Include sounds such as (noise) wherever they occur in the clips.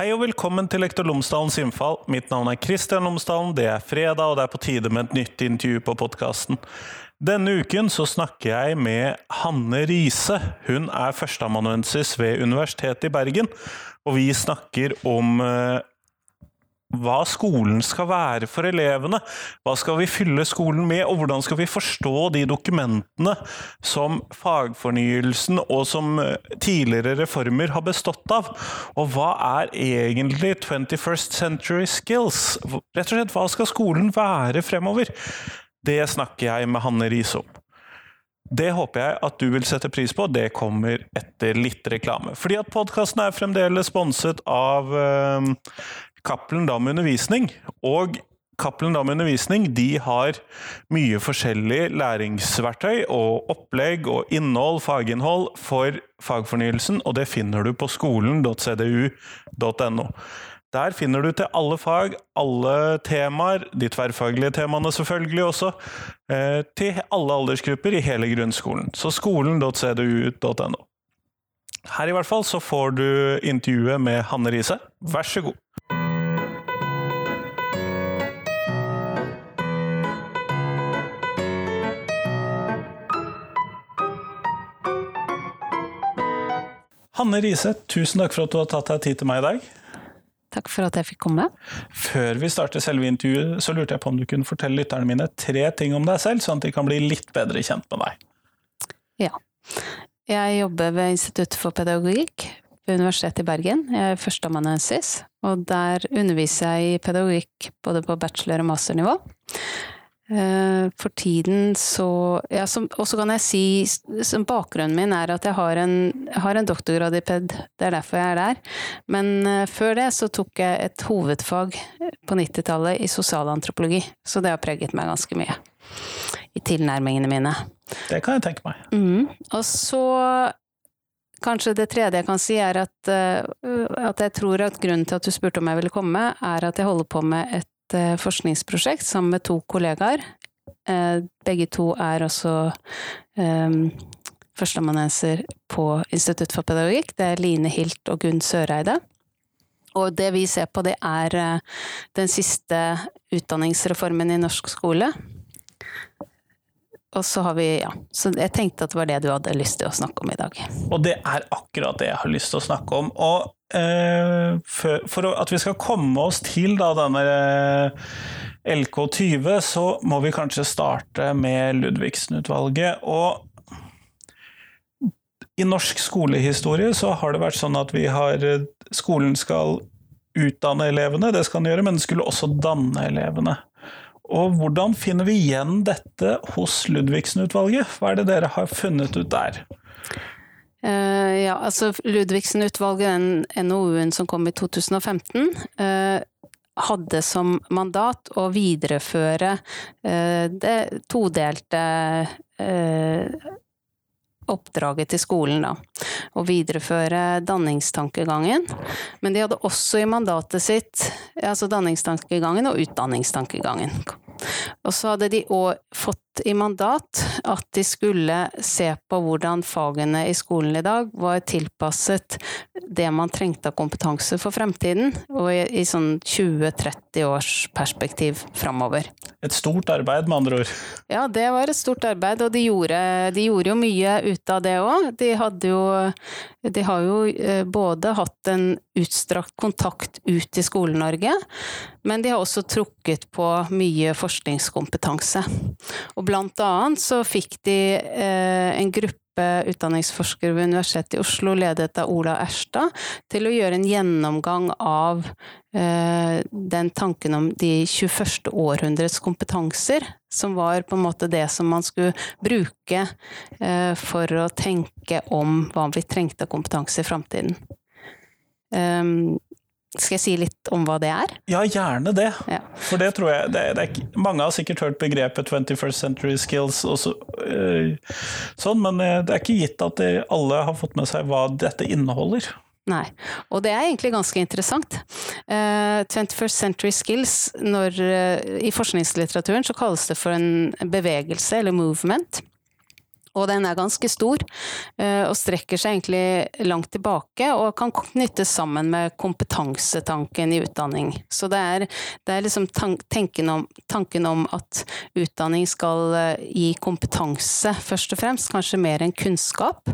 Hei og velkommen til Lektor Lomsdalens innfall. Mitt navn er Kristian Lomsdalen. Det er fredag, og det er på tide med et nytt intervju på podkasten. Denne uken så snakker jeg med Hanne Riise. Hun er førsteamanuensis ved Universitetet i Bergen. Og vi snakker om eh, hva skolen skal være for elevene. Hva skal vi fylle skolen med, og hvordan skal vi forstå de dokumentene som fagfornyelsen og som eh, tidligere reformer har bestått av? Og hva er egentlig 21st Century Skills? Rett og slett, hva skal skolen være fremover? Det snakker jeg med Hanne Riise om. Det håper jeg at du vil sette pris på. Det kommer etter litt reklame. Fordi at podkasten er fremdeles sponset av uh, Cappelen Dam Undervisning. Og Cappelen Dam Undervisning de har mye forskjellig læringsverktøy og opplegg og innhold, faginnhold, for fagfornyelsen, og det finner du på skolen.cdu.no. Der finner du til alle fag, alle temaer, de tverrfaglige temaene selvfølgelig også, eh, til alle aldersgrupper i hele grunnskolen. Så skolen.cdu.no. Her i hvert fall så får du intervjuet med Hanne Riise. Vær så god. Hanne Riise, tusen takk for at du har tatt deg tid til meg i dag. Takk for at jeg fikk komme. Før vi starter selve intervjuet, så lurte jeg på om du kunne fortelle lytterne mine tre ting om deg selv, sånn at de kan bli litt bedre kjent med deg. Ja. Jeg jobber ved Institutt for pedagogikk ved Universitetet i Bergen. Jeg er førsteamanuensis, og der underviser jeg i pedagogikk både på bachelor- og masternivå. Eh, for tiden så ja, Og så kan jeg si som Bakgrunnen min er at jeg har en, jeg har en doktorgrad i PED, det er derfor jeg er der. Men uh, før det så tok jeg et hovedfag på 90-tallet i sosialantropologi, så det har preget meg ganske mye. I tilnærmingene mine. Det kan jeg tenke meg. Mm. Og så Kanskje det tredje jeg kan si, er at, uh, at jeg tror at grunnen til at du spurte om jeg ville komme, er at jeg holder på med et Eh, forskningsprosjekt sammen med to kollegaer. Eh, begge to er også um, førsteamanuenser på Institutt for pedagogikk. Det er Line Hilt og Gunn Søreide. Og det vi ser på, det er den siste utdanningsreformen i norsk skole. Og så har vi, ja. Så jeg tenkte at det var det du hadde lyst til å snakke om i dag. Og det er akkurat det jeg har lyst til å snakke om. Og for, for, at vi skal komme oss til da, denne eh, LK20, så må vi kanskje starte med Ludvigsen-utvalget. Og i norsk skolehistorie så har det vært sånn at vi har Skolen skal utdanne elevene, det skal den gjøre, men den skulle også danne elevene. Og hvordan finner vi igjen dette hos Ludvigsen-utvalget? Hva er det dere har funnet ut der? Uh, ja, altså Ludvigsen-utvalget, den NOU-en som kom i 2015, uh, eh, hadde som mandat å videreføre uh, det todelte oppdraget til skolen, da. Å videreføre danningstankegangen. Men de hadde også i mandatet sitt altså danningstankegangen og utdanningstankegangen. Og så hadde de òg fått i mandat at de skulle se på hvordan fagene i skolen i dag var tilpasset det man trengte av kompetanse for fremtiden, og i, i sånn 20-30 års perspektiv framover. Et stort arbeid, med andre ord? Ja, det var et stort arbeid, og de gjorde, de gjorde jo mye ut av det òg. De hadde jo De har jo eh, både hatt en utstrakt kontakt ut i Skole-Norge, men de har også trukket på mye forskningskompetanse. Og blant annet så fikk de eh, en gruppe utdanningsforskere ved Universitetet i Oslo, ledet av Ola Erstad, til å gjøre en gjennomgang av eh, den tanken om de 21. århundrets kompetanser, som var på en måte det som man skulle bruke eh, for å tenke om hva vi trengte av kompetanse i framtiden. Um, skal jeg si litt om hva det er? Ja, gjerne det. Ja. For det tror jeg det, det er, Mange har sikkert hørt begrepet 21st century skills, og så, øh, sånn, men eh, det er ikke gitt at det, alle har fått med seg hva dette inneholder. Nei, og det er egentlig ganske interessant. Uh, 21st century skills, når, uh, i forskningslitteraturen så kalles det for en bevegelse, eller movement. Og den er ganske stor, eh, og strekker seg egentlig langt tilbake, og kan knyttes sammen med kompetansetanken i utdanning. Så det er, det er liksom tanken om, tanken om, at utdanning skal eh, gi kompetanse, først og fremst, kanskje mer enn kunnskap.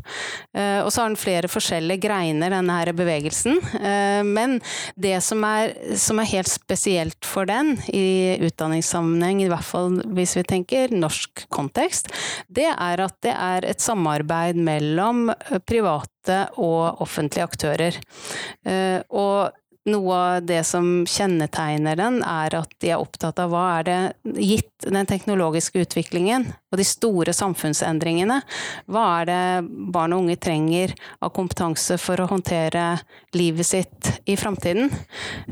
Eh, og så har den flere forskjellige greiner, denne her bevegelsen. Men det som er, som er helt spesielt for den i utdanningssammenheng, i hvert fall hvis vi tenker norsk kontekst, det er at det er et samarbeid mellom eh, private og offentlige aktører. Eh, og noe av det som kjennetegner den, er at de er opptatt av hva er det, gitt den teknologiske utviklingen og de store samfunnsendringene, hva er det barn og unge trenger av kompetanse for å håndtere livet sitt i framtiden?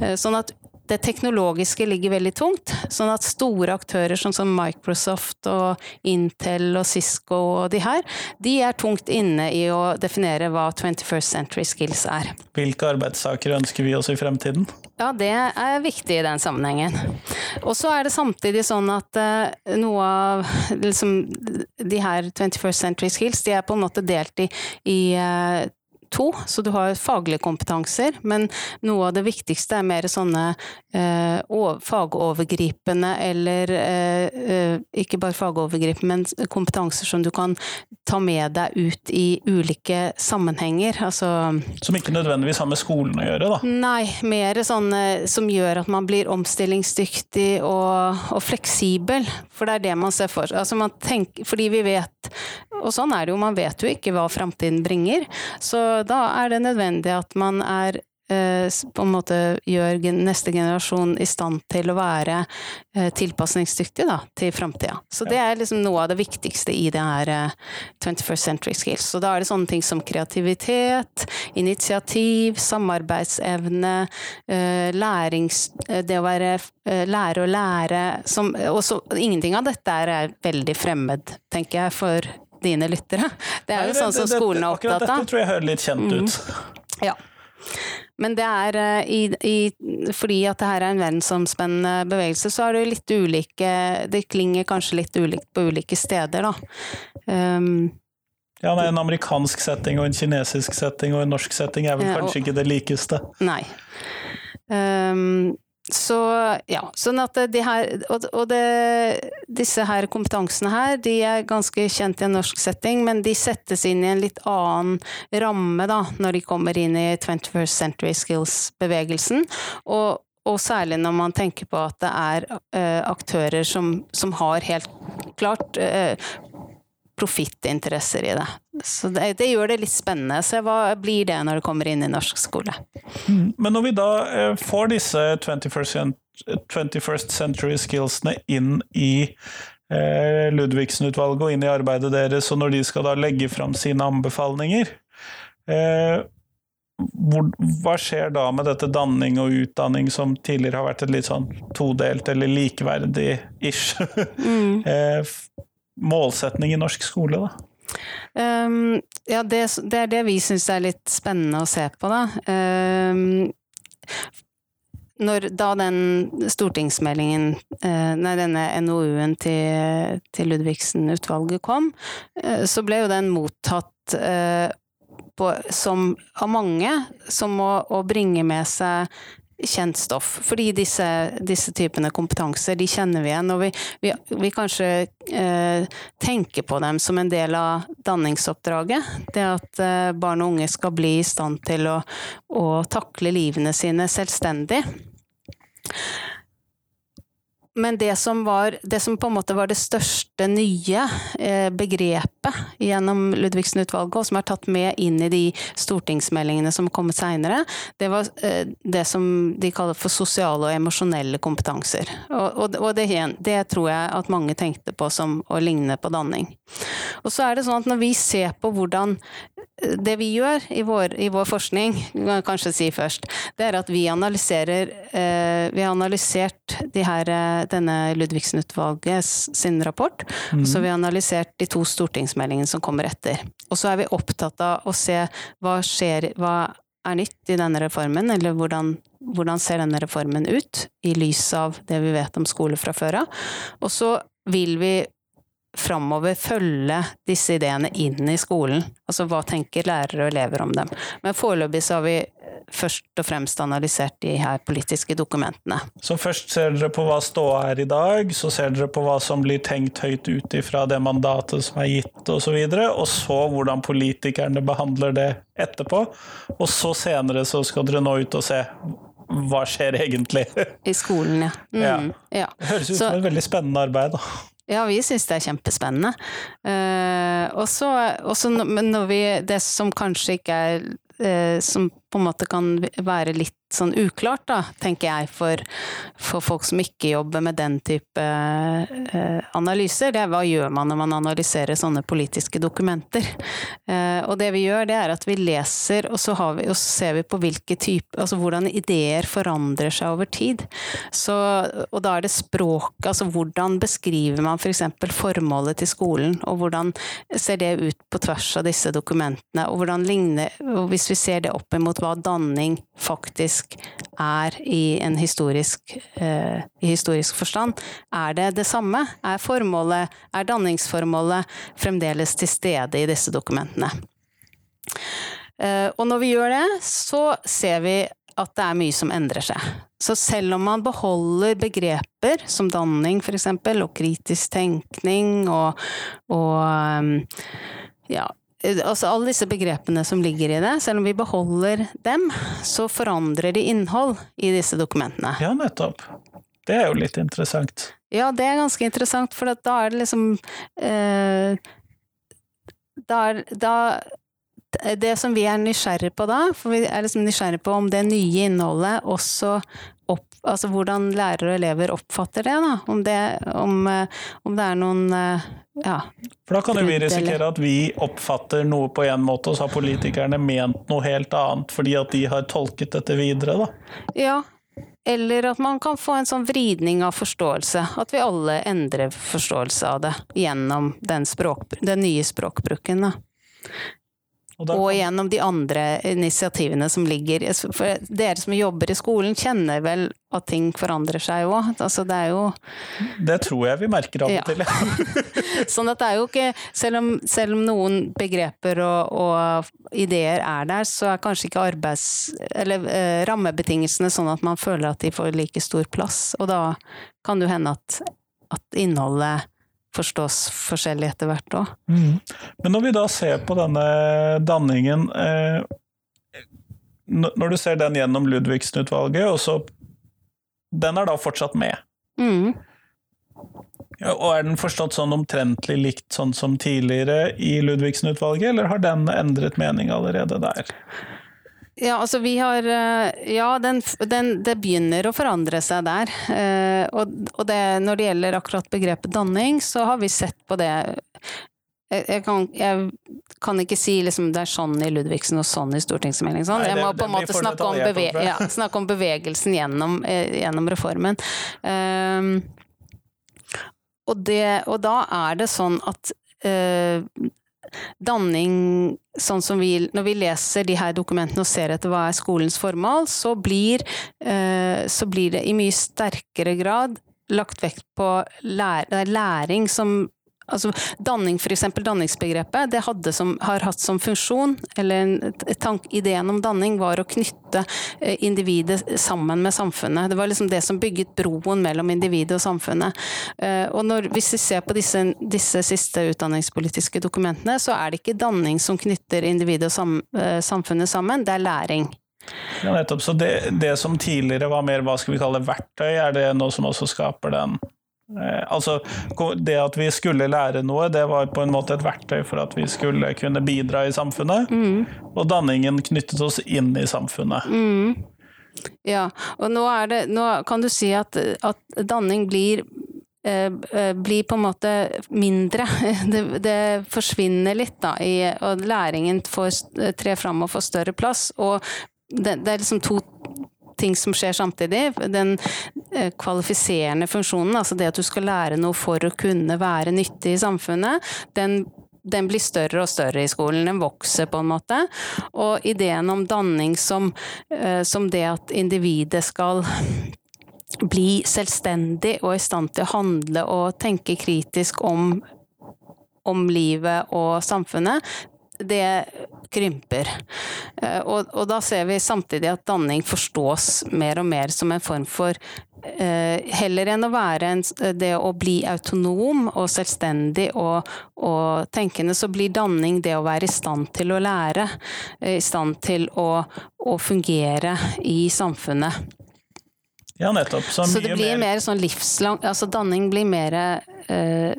Eh, sånn at det teknologiske ligger veldig tungt. Sånn at store aktører sånn som Microsoft og Intel og Cisco og de her, de er tungt inne i å definere hva 21st Century Skills er. Hvilke arbeidstakere ønsker vi oss i fremtiden? Ja, det er viktig i den sammenhengen. Og så er det samtidig sånn at uh, noe av liksom, de her 21st Century Skills, de er på en måte delt i, i uh, to, så du har faglige kompetanser, men noe av det viktigste er mer sånne eh, fagovergripende eller eh, eh, ikke bare fagovergripende, men kompetanser som du kan ta med deg ut i ulike sammenhenger. Altså, som ikke nødvendigvis har med skolen å gjøre, da? Nei, mer sånne som gjør at man blir omstillingsdyktig og, og fleksibel. For det er det man ser for seg. Altså fordi vi vet, og sånn er det jo, man vet jo ikke hva framtiden bringer. Så da er det nødvendig at man er på en måte gjør neste generasjon i stand til å være eh, tilpasningsdyktig da, til framtida. Så det er liksom noe av det viktigste i det her 21st eh, Century Skills. Så da er det sånne ting som kreativitet, initiativ, samarbeidsevne, lærings... Det å være lære å lære som, Og så ingenting av dette er veldig fremmed, tenker jeg, for dine lyttere. Det er jo sånn som skolen er opptatt av. Akkurat dette tror jeg hører litt kjent mm. ut. Ja. Men det er uh, i, i, fordi at det her er en verdensomspennende bevegelse, så er det litt ulike Det klinger kanskje litt ulikt på ulike steder, da. Um, ja, nei, En amerikansk setting og en kinesisk setting og en norsk setting er vel kanskje og, ikke det likeste? Nei. Um, så ja, sånn at de her, og, det, disse her kompetansene her, de er ganske kjent i en norsk setting, men de settes inn i en litt annen ramme da, når de kommer inn i 21st Century Skills-bevegelsen. Og, og, særlig når man tenker på at det er uh, aktører som, som, har helt klart uh, profittinteresser i det. Så det, det, gjør det litt spennende. Så hva blir det når det kommer inn i norsk skole. Mm. Men når vi da eh, får disse 21st, 21st century skillsene inn i eh, Ludvigsen-utvalget og inn i arbeidet deres, og når de skal da legge fram sine anbefalinger eh, hvor, hva skjer da med dette danning og utdanning, som tidligere har vært et litt sånn todelt eller likeverdig-ish mm. (laughs) eh, målsetning i norsk skole, da? Um, ja, det, det, er det vi syns er litt spennende å se på, da. Um, når, da den stortingsmeldingen, uh, nei, denne NOU-en til, til Ludvigsen-utvalget kom, uh, så ble jo den mottatt uh, på, som, av mange som å, å bringe med seg kjent stoff. Fordi disse, disse, typene kompetanser, de kjenner vi igjen. Og vi, vi, vi kanskje eh, tenker på dem som en del av danningsoppdraget. Det at eh, barn og unge skal bli i stand til å, å takle livene sine selvstendig. Men det som, var, det som på en måte var det største nye eh, begrepet gjennom Ludvigsen-utvalget, og som er tatt med inn i de stortingsmeldingene som kommet seinere, det var eh, det som de kaller for sosiale og emosjonelle kompetanser. Og, og, og det, det, tror jeg at mange tenkte på som å ligne på danning. Og så er det sånn at når vi ser på hvordan det vi gjør i vår, i vår forskning, kanskje si først, det er at vi analyserer eh, Vi har analysert de her, eh, denne Ludvigsen-utvalget sin rapport. Mm. Og så har vi analysert de to stortingsmeldingene som kommer etter. Og så er vi opptatt av å se hva skjer Hva er nytt i denne reformen, eller hvordan, hvordan ser denne reformen ut, i lys av det vi vet om skole fra før av. Og så vil vi framover følge disse ideene inn i skolen. Altså hva tenker lærere og elever om dem. Men foreløpig så har vi først og fremst analysert de her politiske dokumentene. Så først ser dere på hva ståa er i dag, så ser dere på hva som blir tenkt høyt ut ifra det mandatet som er gitt osv., og, så og så hvordan politikerne behandler det etterpå. Og så senere så skal dere nå ut og se hva skjer egentlig? I skolen, ja. Mm, ja. Det høres ut som et veldig spennende arbeid, da. Ja, vi syns det er kjempespennende. Uh, og så når vi Det som kanskje ikke er uh, Som på en måte kan være litt sånn uklart, da, tenker jeg, for, for folk som ikke jobber med den type eh, analyser. Det er hva gjør man når man analyserer sånne politiske dokumenter? Eh, og det vi gjør, det er at vi leser, og så, vi, og så ser vi på hvilke typer Altså hvordan ideer forandrer seg over tid. Så, og da er det språket, altså hvordan beskriver man f.eks. For formålet til skolen, og hvordan ser det ut på tvers av disse dokumentene, og hvordan ligner og Hvis vi ser det opp imot hva danning faktisk er i en historisk, eh, i historisk forstand. Er det det samme? Er formålet, er danningsformålet fremdeles til stede i disse dokumentene? Eh, og når vi gjør det, så ser vi at det er mye som endrer seg. Så selv om man beholder begreper som danning f.eks., og kritisk tenkning og, og eh, ja, altså alle disse begrepene som ligger i det, selv om vi beholder dem, så forandrer de innhold i disse dokumentene. Ja, nettopp. Det er jo litt interessant. Ja, det er ganske interessant, for da er det liksom eh, da, da Det som vi er nysgjerrig på da, for vi er liksom nysgjerrig på om det nye innholdet også opp, altså hvordan lærere og elever oppfatter det, da. Om det, om, eh, om det er noen eh, ja, For da kan jo vi risikere at vi oppfatter noe på én måte, og så har politikerne ment noe helt annet fordi at de har tolket dette videre, da. Ja, eller at man kan få en sånn vridning av forståelse. At vi alle endrer forståelse av det gjennom den, språk, den nye språkbruken. Da. Og, og, gjennom de andre initiativene som ligger For dere som jobber i skolen, kjenner vel at ting forandrer seg òg? Altså, det er jo Det tror jeg vi merker av og til. (laughs) sånn at det er jo ikke Selv om, selv om noen begreper og, og, ideer er der, så er kanskje ikke arbeids... Eller eh, rammebetingelsene sånn at man føler at de får like stor plass. Og da kan det jo hende at, at innholdet forstås forskjellig etter hvert òg. Mm. Men når vi da ser på denne danningen eh, Når du ser den gjennom Ludvigsen-utvalget, og så Den er da fortsatt med? Mm. Og er den forstått sånn omtrentlig likt sånn som tidligere i Ludvigsen-utvalget, eller har den endret mening allerede der? Ja, altså vi har eh, Ja, den, den, det begynner å forandre seg der. Eh, og, og det, når det gjelder akkurat begrepet danning, så har vi sett på det jeg kan, jeg kan, ikke si liksom, det er sånn i Ludvigsen og sånn i stortingsmelding. Sånn. Jeg må på en måte snakke om, beve ja, snakke om, bevegelsen gjennom, eh, gjennom reformen. Um, og, det, og, da er det sånn at uh, danning sånn som vi, Når vi leser de her dokumentene og ser etter hva er skolens formål, så blir, eh, så blir det i mye sterkere grad lagt vekt på læring som Altså danning, f.eks. danningsbegrepet, det som, har hatt som funksjon, eller tank, ideen om danning, var å knytte eh, individet sammen med samfunnet. Det var liksom det som bygget broen mellom individet og samfunnet. Eh, og når, hvis vi ser på disse, disse, siste utdanningspolitiske dokumentene, så er det ikke danning som knytter individet og sam, eh, samfunnet sammen, det er læring. Ja, nettopp. Så det, det som tidligere var mer hva skal vi kalle verktøy, er det noe som også skaper den altså, det at vi skulle lære noe, det var på en måte et verktøy for at vi skulle kunne bidra i samfunnet. Mm. Og danningen knyttet oss inn i samfunnet. Mm. Ja, og nå, det, nå, kan du si at, at danning blir eh, eh, blir på en måte mindre. (laughs) Det, det forsvinner litt, da, i, og læringen får trer fram og får større plass. Og det, det er liksom to ting som skjer samtidig. Den eh, kvalifiserende funksjonen, altså det at du skal lære noe for å kunne være nyttig i samfunnet, den den blir større og større i skolen, den vokser på en måte. Og ideen om danning som, eh, som det at individet skal bli selvstendig og i stand til å handle og tenke kritisk om om livet og samfunnet, det krymper. Eh, og, og, da ser vi samtidig at danning forstås mer og mer som en form for eh, Heller enn å være en, det å bli autonom og selvstendig og, og, tenkende, så blir danning det å være i stand til å lære. I stand til å, å fungere i samfunnet. Ja, nettopp. Så, så det blir mer, mer sånn livslang Altså danning blir mer eh,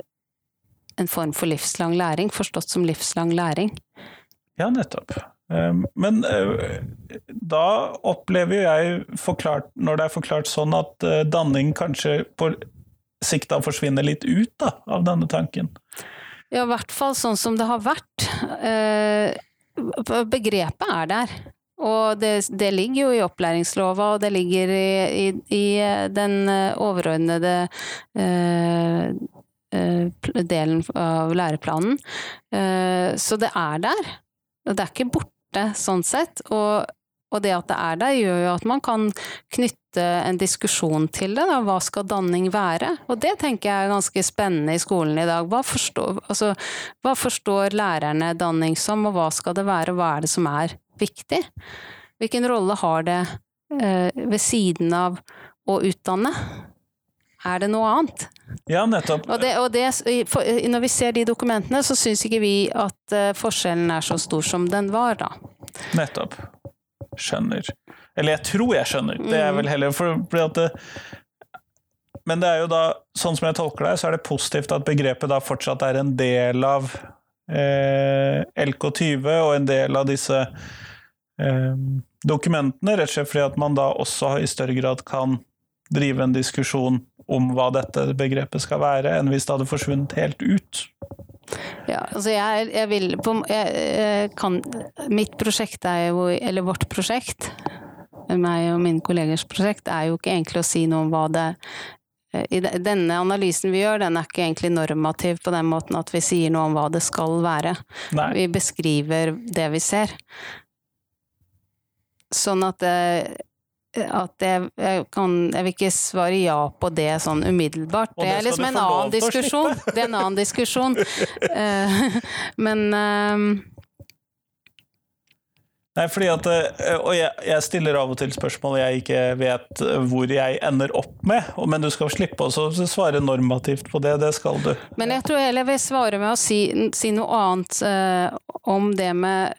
en form for livslang læring, forstått som livslang læring. Ja, nettopp. Ehm, men eh, da opplever jeg, forklart, når det er forklart sånn, at eh, danning kanskje på sikt da forsvinner litt ut da, av denne tanken? Ja, i hvert fall sånn som det har vært. Eh, begrepet er der. Og det, det, ligger jo i opplæringslova, og det ligger i, i, i den overordnede eh, delen av læreplanen. Eh, så det er der. Det er ikke borte sånn sett. Og, og, det at det er der, gjør jo at man kan knytte en diskusjon til det. Da. Hva skal danning være? Og det tenker jeg er ganske spennende i skolen i dag. Hva forstår, altså, hva forstår lærerne danning som, og hva skal det være, og hva er det som er viktig? Hvilken rolle har det eh, ved siden av å utdanne? Er det noe annet? Ja, nettopp. Og, det, og det, når vi ser de dokumentene, så syns ikke vi at uh, forskjellen er så stor som den var, da. Nettopp. Skjønner. Eller jeg tror jeg skjønner. Det er vel mm. heller for, for det, Men det er jo da, sånn som jeg tolker det, så er det positivt at begrepet da fortsatt er en del av eh, LK20 og en del av disse eh, dokumentene, rett og slett fordi at man da også i større grad kan drive en diskusjon om hva dette begrepet skal være, enn hvis det hadde forsvunnet helt ut. Ja, altså jeg, jeg vil på, jeg, kan, Mitt prosjekt er jo, eller vårt prosjekt, meg og mine kollegers prosjekt, er jo ikke egentlig å si noe om hva det i denne analysen vi gjør, den er ikke egentlig normativ på den måten at vi sier noe om hva det skal være. Nei. Vi beskriver det vi ser. Sånn at det, at jeg, jeg, kan Jeg vil ikke svare ja på det sånn umiddelbart. Det, er liksom en annen diskusjon. Det er en annen diskusjon. uh, (laughs) men uh, Nei, fordi at, eh, Og jeg, jeg, stiller av og til spørsmål jeg ikke vet hvor jeg ender opp med, men du skal slippe å svare normativt på det. Det skal du. Men jeg tror heller jeg vil svare med å si, si noe annet uh, om det med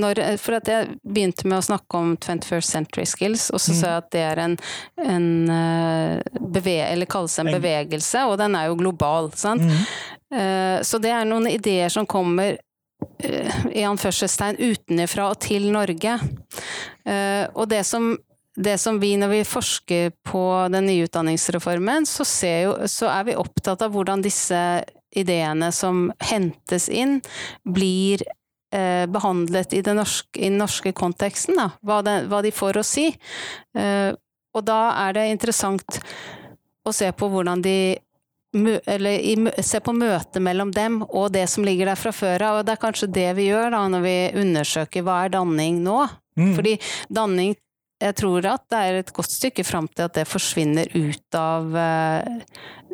når, For at jeg begynte med å snakke om 21st century skills, og så mm. sa jeg at det er en, en uh, beve, eller kalles en bevegelse, og den er jo global. sant? Mm. Uh, så det er noen ideer som kommer i anførselstegn utenfra og til Norge. Eh, og det som, det som, vi, når vi forsker på den nye utdanningsreformen, så, jo, så er vi opptatt av hvordan disse ideene som hentes inn, blir eh, behandlet i, norske, i, den norske konteksten. Da. Hva, det, hva, de får å si. Eh, og da er det interessant å se på hvordan de eller se på møtet mellom dem og det som ligger der fra før av. Og det er kanskje det vi gjør da når vi undersøker hva er danning nå. Mm. Fordi danning jeg tror at det er et godt stykke fram til at det forsvinner ut av eh,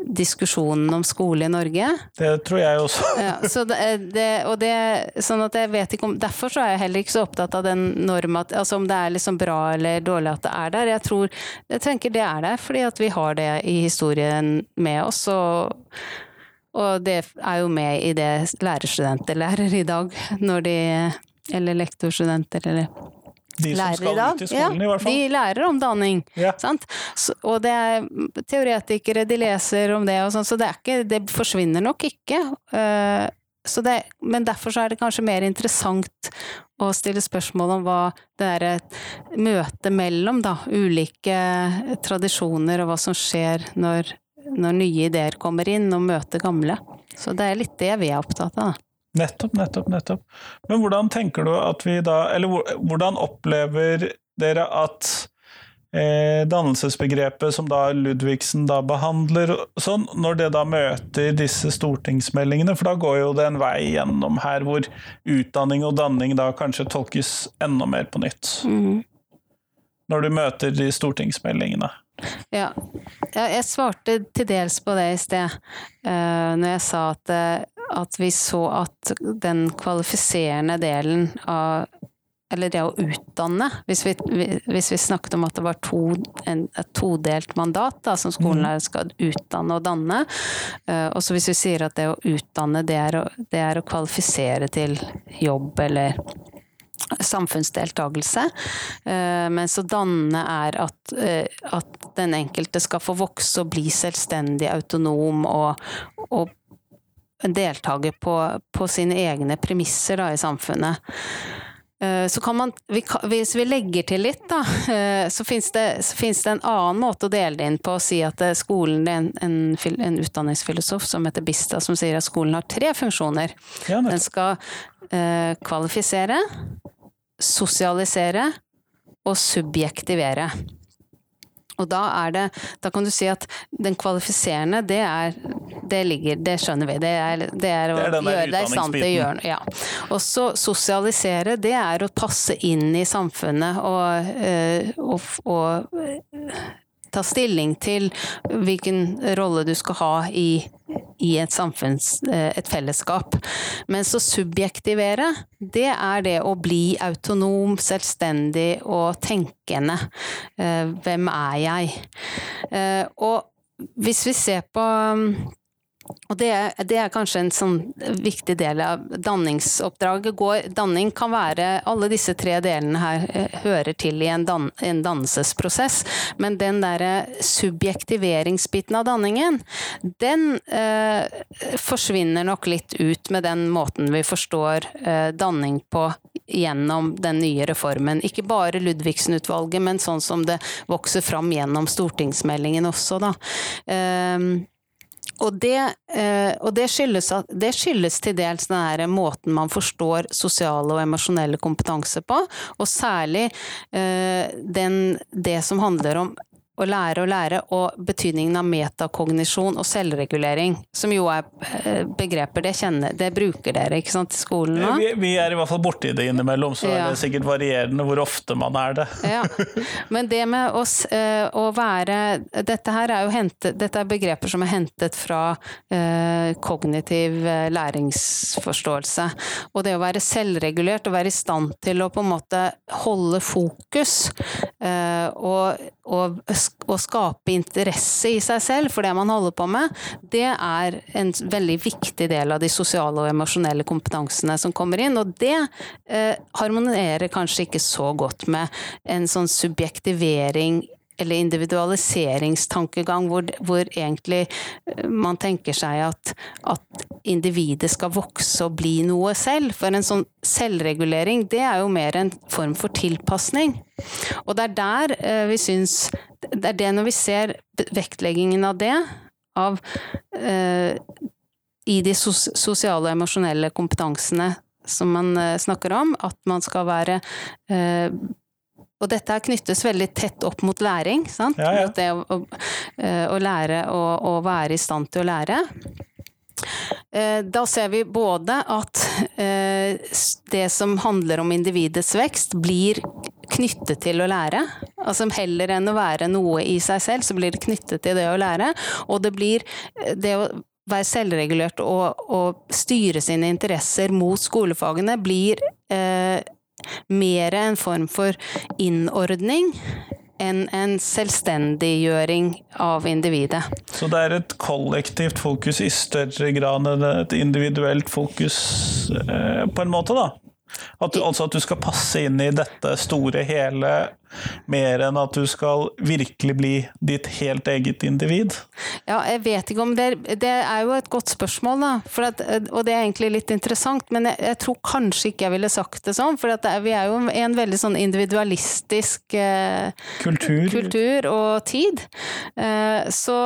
diskusjonen om skole i Norge. Det tror jeg også. ja, så det, det, og det, sånn at jeg vet ikke om, derfor så er jeg heller ikke så opptatt av den norma, altså om det er liksom bra eller dårlig at det er der. Jeg tror, jeg tenker det er der fordi at vi har det i historien med oss. og og det er jo med i det lærerstudenter lærer i dag, når de Eller lektorstudenter, eller de som skal ut i skolen, ja, i hvert fall. De lærer om danning. Ja. Så, og det er teoretikere, de leser om det og sånn, så det, ikke, det, forsvinner nok ikke. Uh, det, men derfor er det kanskje mer interessant å stille spørsmål om hva det er et møte mellom da, ulike tradisjoner, og hva som skjer når, når nye ideer kommer inn og møter gamle. Så det er litt det vi er opptatt av. Nettopp, nettopp, nettopp. Men hvordan tenker du at vi da Eller hvordan opplever dere at eh, dannelsesbegrepet som da Ludvigsen da behandler, sånn, når det da møter disse stortingsmeldingene, for da går jo det en vei gjennom her hvor utdanning og danning da kanskje tolkes enda mer på nytt. Mm. Når du møter de stortingsmeldingene. Ja, jeg svarte til dels på det i sted, uh, når jeg sa at uh, at vi så at den kvalifiserende delen av eller det å utdanne, hvis vi, hvis vi, snakket om at det var to, en, et todelt mandat, da, som skolen mm. skal utdanne og danne. Uh, og så hvis vi sier at det å utdanne, det er å, det er å kvalifisere til jobb eller samfunnsdeltakelse. Uh, mens å danne er at, uh, at, den enkelte skal få vokse og bli selvstendig, autonom og, og deltaker på, på sine egne premisser da, i samfunnet. Eh, så kan man, hvis vi legger til litt, da, eh, så fins det, det, en annen måte å dele det inn på. Å si at eh, skolen det er en, en, en utdanningsfilosof som heter Bista, som sier at skolen har tre funksjoner. Ja, Den skal eh, kvalifisere, sosialisere og subjektivere. Og da er det Da kan du si at den kvalifiserende, det er Det ligger Det skjønner vi. Det er, det er å det er gjøre deg i stand til å gjøre. Ja. Og så sosialisere, det er å passe inn i samfunnet og, øh, og, og ta stilling til hvilken rolle du skal ha i, i et samfunns, eh, et fellesskap. Mens å subjektivere, det er det å bli autonom, selvstendig og tenkende. Eh, hvem er jeg? Eh, og hvis vi ser på og det det er, kanskje en sånn viktig del av danningsoppdraget. Går, danning kan være Alle disse tre delene her eh, hører til i en, dan, en dannelsesprosess. Men den derre subjektiveringsbiten av danningen, den eh, forsvinner nok litt ut med den måten vi forstår eh, danning på gjennom den nye reformen. Ikke bare Ludvigsen-utvalget, men sånn som det vokser fram gjennom stortingsmeldingen også, da. Eh, og det, eh, og det, skyldes, det skyldes til dels den måten man forstår sosiale og emosjonelle kompetanse på, og særlig eh, den, det som handler om å lære å lære, og betydningen av metakognisjon og selvregulering, som jo er eh, begreper det kjenner, det bruker dere ikke sant, i skolen nå? Vi, vi, er i hvert fall borti det innimellom, så ja. er det sikkert varierende hvor ofte man er det. ja. Men det med oss, eh, å være Dette her er jo hentet, dette er begreper som er hentet fra eh, kognitiv læringsforståelse. Og det å være selvregulert og være i stand til å på en måte holde fokus eh, og, og å skape interesse i seg selv for det man holder på med, det er en veldig viktig del av de sosiale og emosjonelle kompetansene som kommer inn. Og det eh, harmonerer kanskje ikke så godt med en sånn subjektivering eller individualiseringstankegang, hvor, hvor, egentlig eh, man tenker seg at, at, individet skal vokse og bli noe selv. For en sånn selvregulering, det er jo mer en form for tilpasning. Og det er der eh, vi syns Det er det når vi ser vektleggingen av det, av eh, i de sos sosiale og emosjonelle kompetansene som man eh, snakker om, at man skal være eh, og dette knyttes veldig tett opp mot læring. Sant? Ja, ja. Det å, å, eh, å lære å være i stand til å lære. Eh, da ser vi både at eh, det som handler om individets vekst, blir knyttet til å lære. Altså heller enn å være noe i seg selv, så blir det knyttet til det å lære. Og det blir det å være selvregulert og, og styre sine interesser mot skolefagene blir eh, mer en form for innordning enn en selvstendiggjøring av individet. Så det er et kollektivt fokus i større grad enn et individuelt fokus, eh, på en måte, da? At du, altså at du skal passe inn i dette store hele, mer enn at du skal virkelig bli ditt helt eget individ? Ja, jeg vet ikke om det er Det er jo et godt spørsmål, da. At, og det er egentlig litt interessant, men jeg, jeg, tror kanskje ikke jeg ville sagt det sånn. For er, vi er jo i en veldig sånn individualistisk eh, kultur. kultur. og tid. Eh, så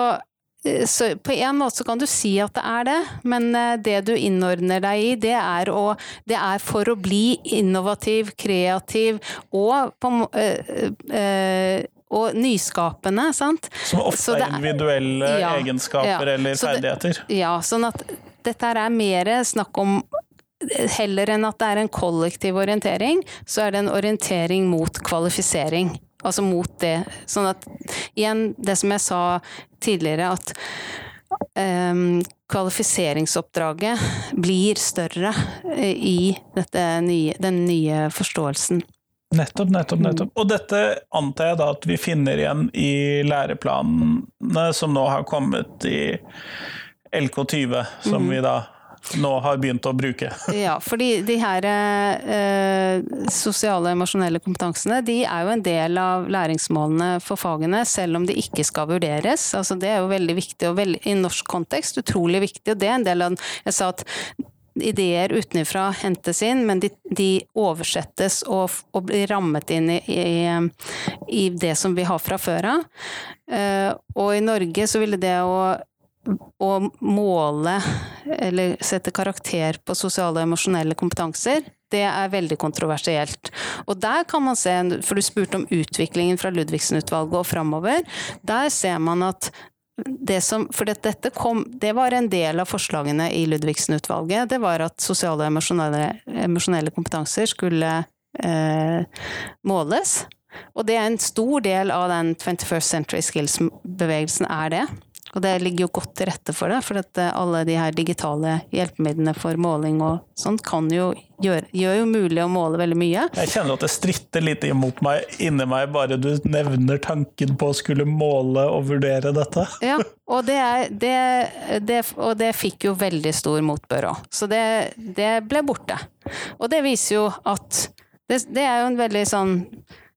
så på en måte så kan du si at det er det, men eh, det du innordner deg i, det er, å, det er for å bli innovativ, kreativ og på øh, øh, og nyskapende, sant. Som ofte er individuelle ja, egenskaper ja, eller ferdigheter. Det, ja, sånn at dette er mer snakk om Heller enn at det er en kollektiv orientering, så er det en orientering mot kvalifisering. Altså mot det. Sånn at igjen, det som jeg sa tidligere, at um, kvalifiseringsoppdraget blir større i nye, den nye forståelsen. Nettopp, nettopp, nettopp. Og dette antar jeg da at vi finner igjen i læreplanene som nå har kommet i LK20, som mm. vi da nå har begynt å bruke. (laughs) Ja, fordi de her eh, sosiale og emosjonelle kompetansene de er jo en del av læringsmålene for fagene, selv om de ikke skal vurderes. Altså, det er jo veldig viktig, og veld, i norsk kontekst utrolig viktig. og det er en del av Jeg sa at ideer utenfra hentes inn, men de, de oversettes og, og, blir rammet inn i, i, i, det som vi har fra før av. Uh, og i Norge så ville det å å måle eller sette karakter på sosiale og emosjonelle kompetanser, det er veldig kontroversielt. Og der kan man se, for du spurte om utviklingen fra Ludvigsen-utvalget og framover, der ser man at det som, for dette kom, det var en del av forslagene i Ludvigsen-utvalget. Det var at sosiale og emosjonelle, emosjonelle kompetanser skulle eh, måles. Og det er en stor del av den 21st Century Skills-bevegelsen er det. Og det ligger jo godt til rette for det, for at eh, alle de her digitale hjelpemidlene for måling og sånt kan jo gjøre, gjør jo mulig å måle veldig mye. Jeg kjenner at det stritter litt imot meg inni meg bare du nevner tanken på å skulle måle og vurdere dette. Ja, og det, det, det, og det fikk jo veldig stor motbør òg. Så det, det ble borte. Og det viser jo at det, det er jo en veldig sånn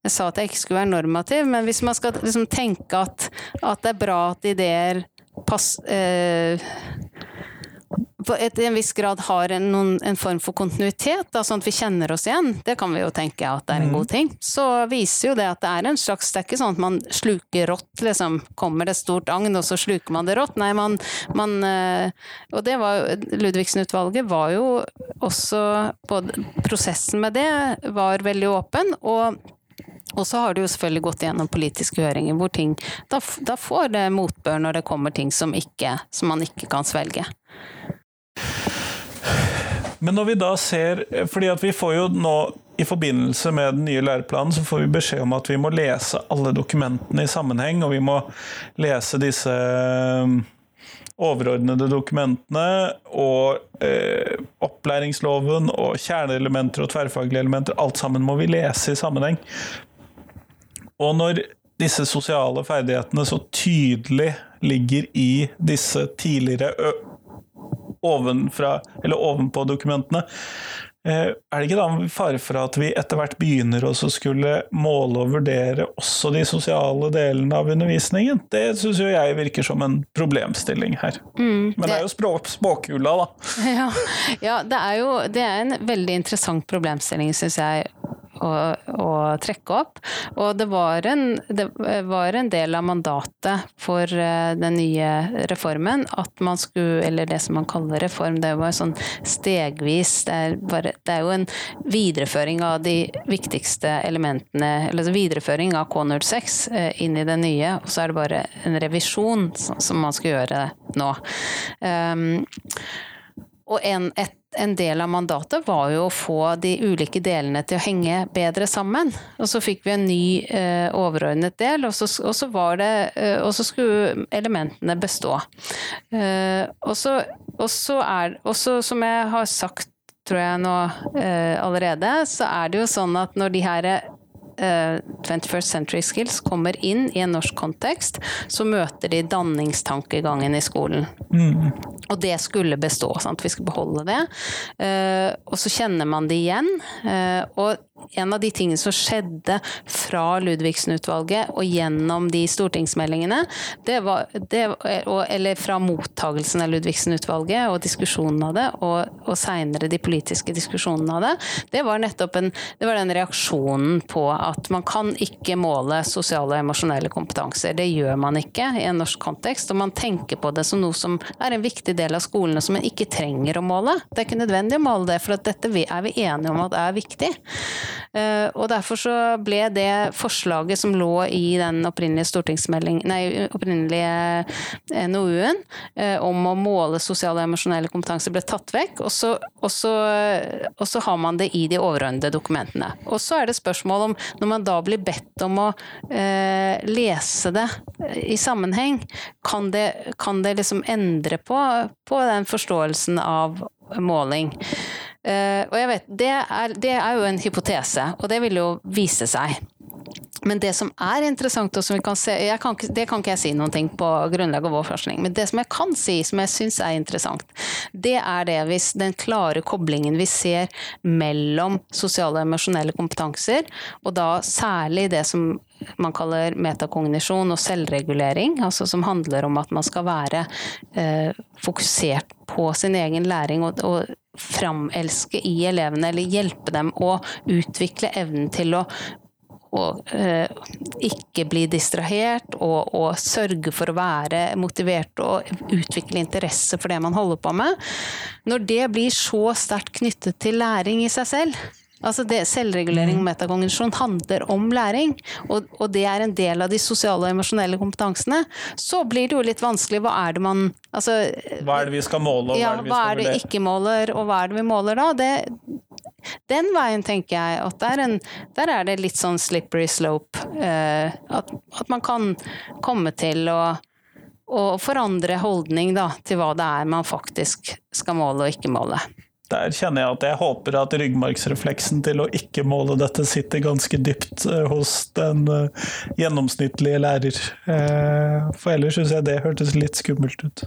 jeg sa at jeg ikke skulle være normativ, men hvis man skal liksom tenke at, at, det er bra at ideer pass, eh, på et, en viss grad har en, noen, en form for kontinuitet, da, sånn at vi kjenner oss igjen, det kan vi jo tenke at det er en god mm. ting. Så viser jo det at det er en slags Det er ikke sånn at man sluker rått, liksom. Kommer det stort agn, og så sluker man det rått. Nei, man, man eh, Og det var Ludvigsen-utvalget var jo også Både prosessen med det var veldig åpen. og og så har det jo selvfølgelig gått gjennom politiske høringer hvor ting Da, da får det motbør når det kommer ting som, ikke, som man ikke kan svelge. Men når vi da ser fordi at vi får jo nå i forbindelse med den nye læreplanen så får vi beskjed om at vi må lese alle dokumentene i sammenheng, og vi må lese disse um, overordnede dokumentene og eh, opplæringsloven og kjerneelementer og tverrfaglige elementer. Alt sammen må vi lese i sammenheng. Og når disse sosiale ferdighetene så tydelig ligger i disse tidligere ovenfra, eller ovenpå dokumentene, eh, er det ikke da en fare for at vi etter hvert begynner å skulle måle og vurdere også de sosiale delene av undervisningen? Det syns jo jeg virker som en problemstilling her. Mm, det... Men det er jo språk, spåkula, da. (laughs) Ja, ja, det er jo det er en veldig interessant problemstilling, syns jeg å, å, trekke opp. Og det var, en, det var, en, del av mandatet for eh, den nye reformen at man skulle, eller det som man kaller reform, det var sånn stegvis Det er, bare, det er jo en videreføring av de viktigste elementene, eller altså videreføring av K06 eh, inn i det nye, og så er det bare en revisjon som man skal gjøre nå. Um, og en, et en del av mandatet var jo å få de ulike delene til å henge bedre sammen. Og så fikk vi en ny eh, overordnet del, og så, og så, det, eh, og så skulle elementene bestå. Eh, og så, er Og så, som jeg har sagt tror jeg nå eh, allerede, så er det jo sånn at når de her 21st eh, Century Skills kommer inn i en norsk kontekst, så møter de danningstankegangen i skolen. Mm. Og det skulle bestå, sant? vi skal beholde det. Uh, og så kjenner man det igjen. Uh, og en av de tingene som skjedde fra Ludvigsen-utvalget og gjennom de stortingsmeldingene, det var, det, eller fra mottagelsen av Ludvigsen-utvalget og diskusjonen av det, og, og seinere de politiske diskusjonene av det, det var nettopp en, det var den reaksjonen på at man kan ikke måle sosiale og emosjonelle kompetanser. Det gjør man ikke i en norsk kontekst, og man tenker på det som noe som er en viktig del av skolene som man ikke trenger å måle. Det er ikke nødvendig å måle det, for dette er vi enige om at det er viktig. Eh, og derfor så ble det forslaget som lå i den opprinnelige stortingsmelding, nei, opprinnelige NOU-en om å måle sosial og emosjonell kompetanse, ble tatt vekk. Og så, og, så, og så, har man det i de overordnede dokumentene. Og så er det spørsmål om, når man da blir bedt om å eh, lese det i sammenheng, kan det, kan det liksom endre på, på den forståelsen av måling? Uh, og jeg vet, det er, det er, jo en hypotese, og det vil jo vise seg. Men det som er interessant, og som vi kan se kan Det kan ikke jeg si noen ting på grunnlag av vår forskning, men det som jeg kan si, som jeg syns er interessant, det er det hvis den klare koblingen vi ser mellom sosiale og emosjonelle kompetanser, og da særlig det som man kaller metakognisjon og selvregulering, altså som handler om at man skal være eh, fokusert på sin egen læring og, og framelske i elevene, eller hjelpe dem å utvikle evnen til å og eh, ikke bli distrahert, og, og, sørge for å være motivert og utvikle interesse for det man holder på med. Når det blir så sterkt knyttet til læring i seg selv, Altså det, selvregulering og mm. metakognisjon handler om læring, og, og, det er en del av de sosiale og emosjonelle kompetansene. Så blir det jo litt vanskelig. Hva er det man altså, Hva er det vi skal måle, og ja, hva er det vi skal... hva er det vi ikke måler, og hva er det vi måler da? Det, den veien tenker jeg at der, en, der, er det litt sånn slippery slope. Eh, at, at, man kan komme til å, å forandre holdning da, til hva det er man faktisk skal måle og ikke måle der kjenner jeg at jeg håper at ryggmargsrefleksen til å ikke måle dette sitter ganske dypt eh, hos den eh, gjennomsnittlige lærer. Eh, for ellers syns jeg det hørtes litt skummelt ut.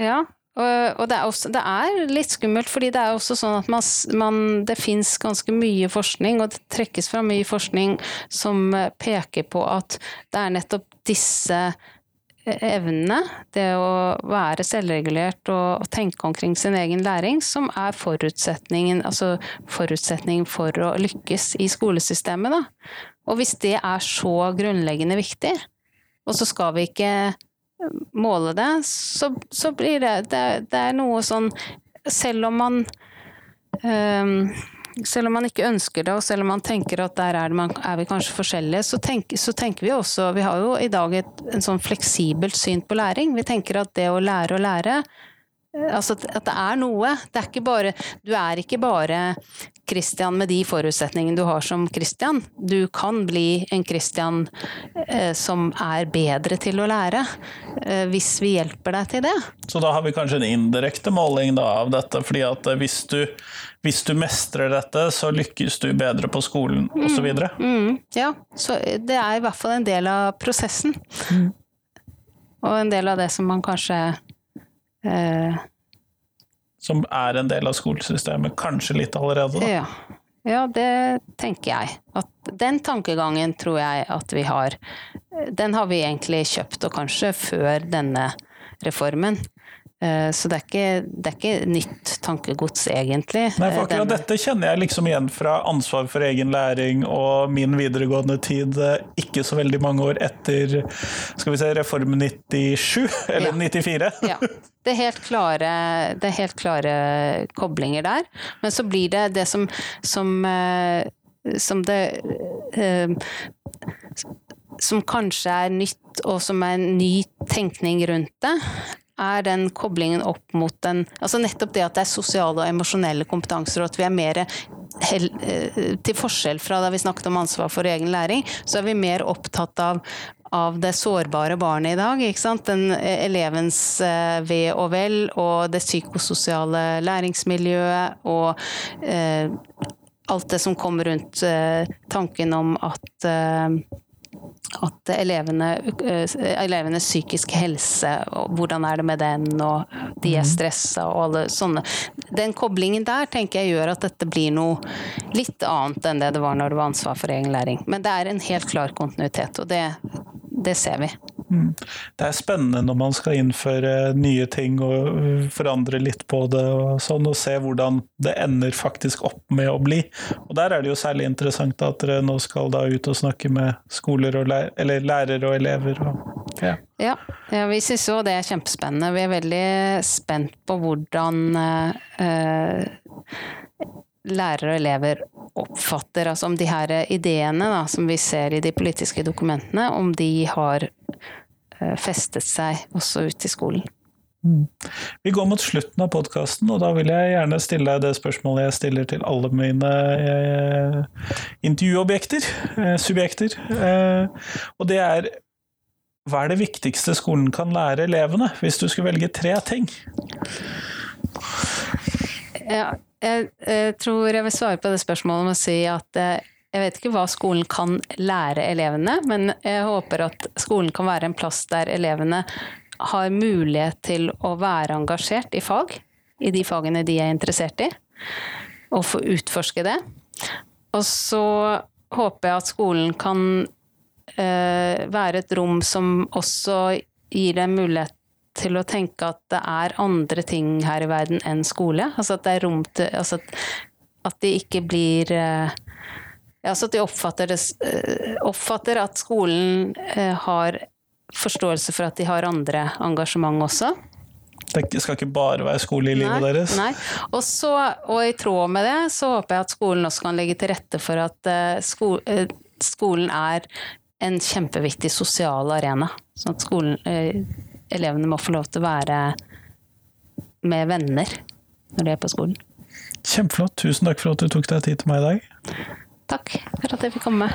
Ja, og det er, også, det er, litt skummelt, fordi det er også sånn at man, man, det fins ganske mye forskning, og det trekkes fra mye forskning som peker på at det er nettopp disse evnene, det å være selvregulert og, tenke omkring sin egen læring, som er forutsetningen, altså forutsetningen for å lykkes i skolesystemet. Da. Og hvis det er så grunnleggende viktig, og så skal vi ikke måle det, så, så blir det, det, det er noe sånn Selv om man um, selv om man ikke ønsker det, og selv om man tenker at der er, man, er vi kanskje forskjellige, så, tenk, så, tenker vi også Vi har jo i dag et en sånn fleksibelt syn på læring. Vi tenker at det å lære å lære Altså at det er noe. Det er ikke bare Du er ikke bare Christian med de forutsetningene du har som Christian. Du kan bli en Christian eh, som er bedre til å lære, eh, hvis vi hjelper deg til det. Så da har vi kanskje en indirekte måling da, av dette, fordi at hvis du hvis du mestrer dette, så lykkes du bedre på skolen, mm. osv. Mm, ja, så det er i hvert fall en del av prosessen. Mm. Og en del av det som man kanskje eh... Som er en del av skolesystemet, kanskje litt allerede? Da. Ja. ja, det tenker jeg. At den tankegangen tror jeg at vi har. Den har vi egentlig kjøpt, og kanskje før denne reformen. Eh, så det er, ikke, det er ikke nytt tankegods, egentlig. Nei, for akkurat Den... dette kjenner jeg liksom igjen fra ansvar for egen læring og min videregående tid eh, ikke så veldig mange år etter skal vi se, Reform 97, (laughs) eller ja. 94. (laughs) ja. Det er, helt klare, det er helt klare koblinger der. Men så blir det det som, som, eh, som det som kanskje er nytt, og som er en ny tenkning rundt det, er den koblingen opp mot den Altså nettopp det at det er sosiale og emosjonelle kompetanser, og at vi er mer eh, Til forskjell fra da vi snakket om ansvar for egen læring, så er vi mer opptatt av av det sårbare barnet i dag. Ikke sant? Den eh, elevens eh, ve og vel og det psykososiale læringsmiljøet og eh, alt det som kommer rundt eh, tanken om at eh, at elevene, eh, elevenes psykiske helse, og hvordan er det med den, og de er mhm. stressa og alle sånne Den koblingen der tenker jeg gjør at dette blir noe litt annet enn det det var når det var ansvar for egen læring. Men det er en helt klar kontinuitet, og det, det ser vi. Mm. Det er spennende når man skal innføre nye ting og uh, forandre litt på det og sånn, og se hvordan det ender faktisk opp med å bli. Og Der er det jo særlig interessant at dere nå skal da ut og snakke med skoler og eller lærere og elever. Og, ja. Ja, ja, vi syns jo det er kjempespennende. Vi er veldig spent på hvordan eh, lærere og elever oppfatter, altså om de her ideene da, som vi ser i de politiske dokumentene, om de har eh, festet seg også ute i skolen. Vi går mot slutten av podkasten, og da vil jeg gjerne stille deg det spørsmålet jeg stiller til alle mine eh, intervjuobjekter, eh, subjekter. Eh, og det er hva er det viktigste skolen kan lære elevene, hvis du skulle velge tre ting? Ja, jeg, jeg, tror jeg vil svare på det spørsmålet med å si at eh, jeg vet ikke hva skolen kan lære elevene, men jeg håper at skolen kan være en plass der elevene har mulighet til å være engasjert i fag, i de fagene de er interessert i, og få utforske det. Og så håper jeg at skolen kan eh, være et rom som også gir dem mulighet til å tenke at det er andre ting her i verden enn skole. Altså at det er rom til altså at, at de ikke blir eh, Altså at de oppfatter, det, eh, oppfatter at skolen har forståelse for at de har andre engasjement også. Det skal ikke bare være skole i livet nei, deres? Nei. Og, så, og, i tråd med det så håper jeg at skolen også kan legge til rette for at sko, skolen er en kjempeviktig sosial arena. Sånn at skolen, elevene må få lov til å være med venner når de er på skolen. Kjempeflott. Tusen takk for at du tok deg tid til meg i dag. Takk for at jeg fikk komme.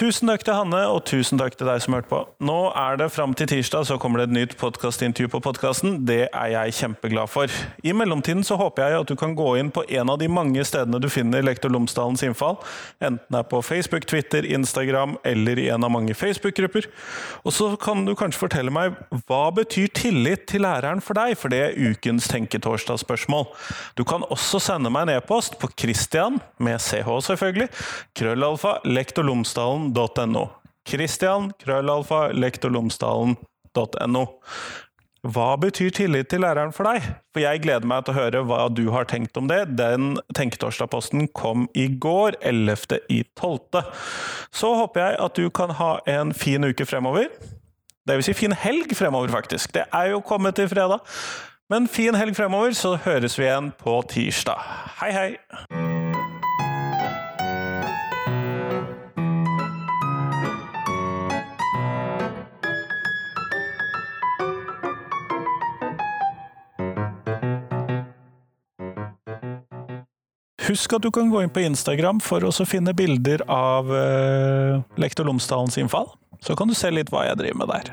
Tusen takk til Hanne, og tusen takk til deg som hørte på. Nå er det fram til tirsdag, så kommer det et nytt podkastintervju på podkasten. Det er jeg kjempeglad for. I mellomtiden så håper jeg at du kan gå inn på en av de mange stedene du finner Lektor Lomsdalens innfall. Enten det er på Facebook, Twitter, Instagram eller i en av mange Facebook-grupper. Og så kan du kanskje fortelle meg hva betyr tillit til læreren for deg? For det er ukens Tenketorsdag-spørsmål. Du kan også sende meg en e-post på Christian, med ch selvfølgelig, krøllalfa, lektorlomsdalen lektorlomsdalen.no. Christian, krøllalfa, lektorlomsdalen.no. Hva betyr tillit til læreren for deg? For jeg gleder meg til å høre hva du har tenkt om det. Den Tenketorsdag-posten kom i går, 11.12. Så håper jeg at du kan ha en fin uke fremover. Det vil si fin helg fremover, faktisk. Det er jo kommet til fredag. Men fin helg fremover, så høres vi igjen på tirsdag. Hei, hei! Husk at du kan gå inn på Instagram for å finne bilder av uh, Lektor Lomsdalens innfall. Så kan du se litt hva jeg driver med der.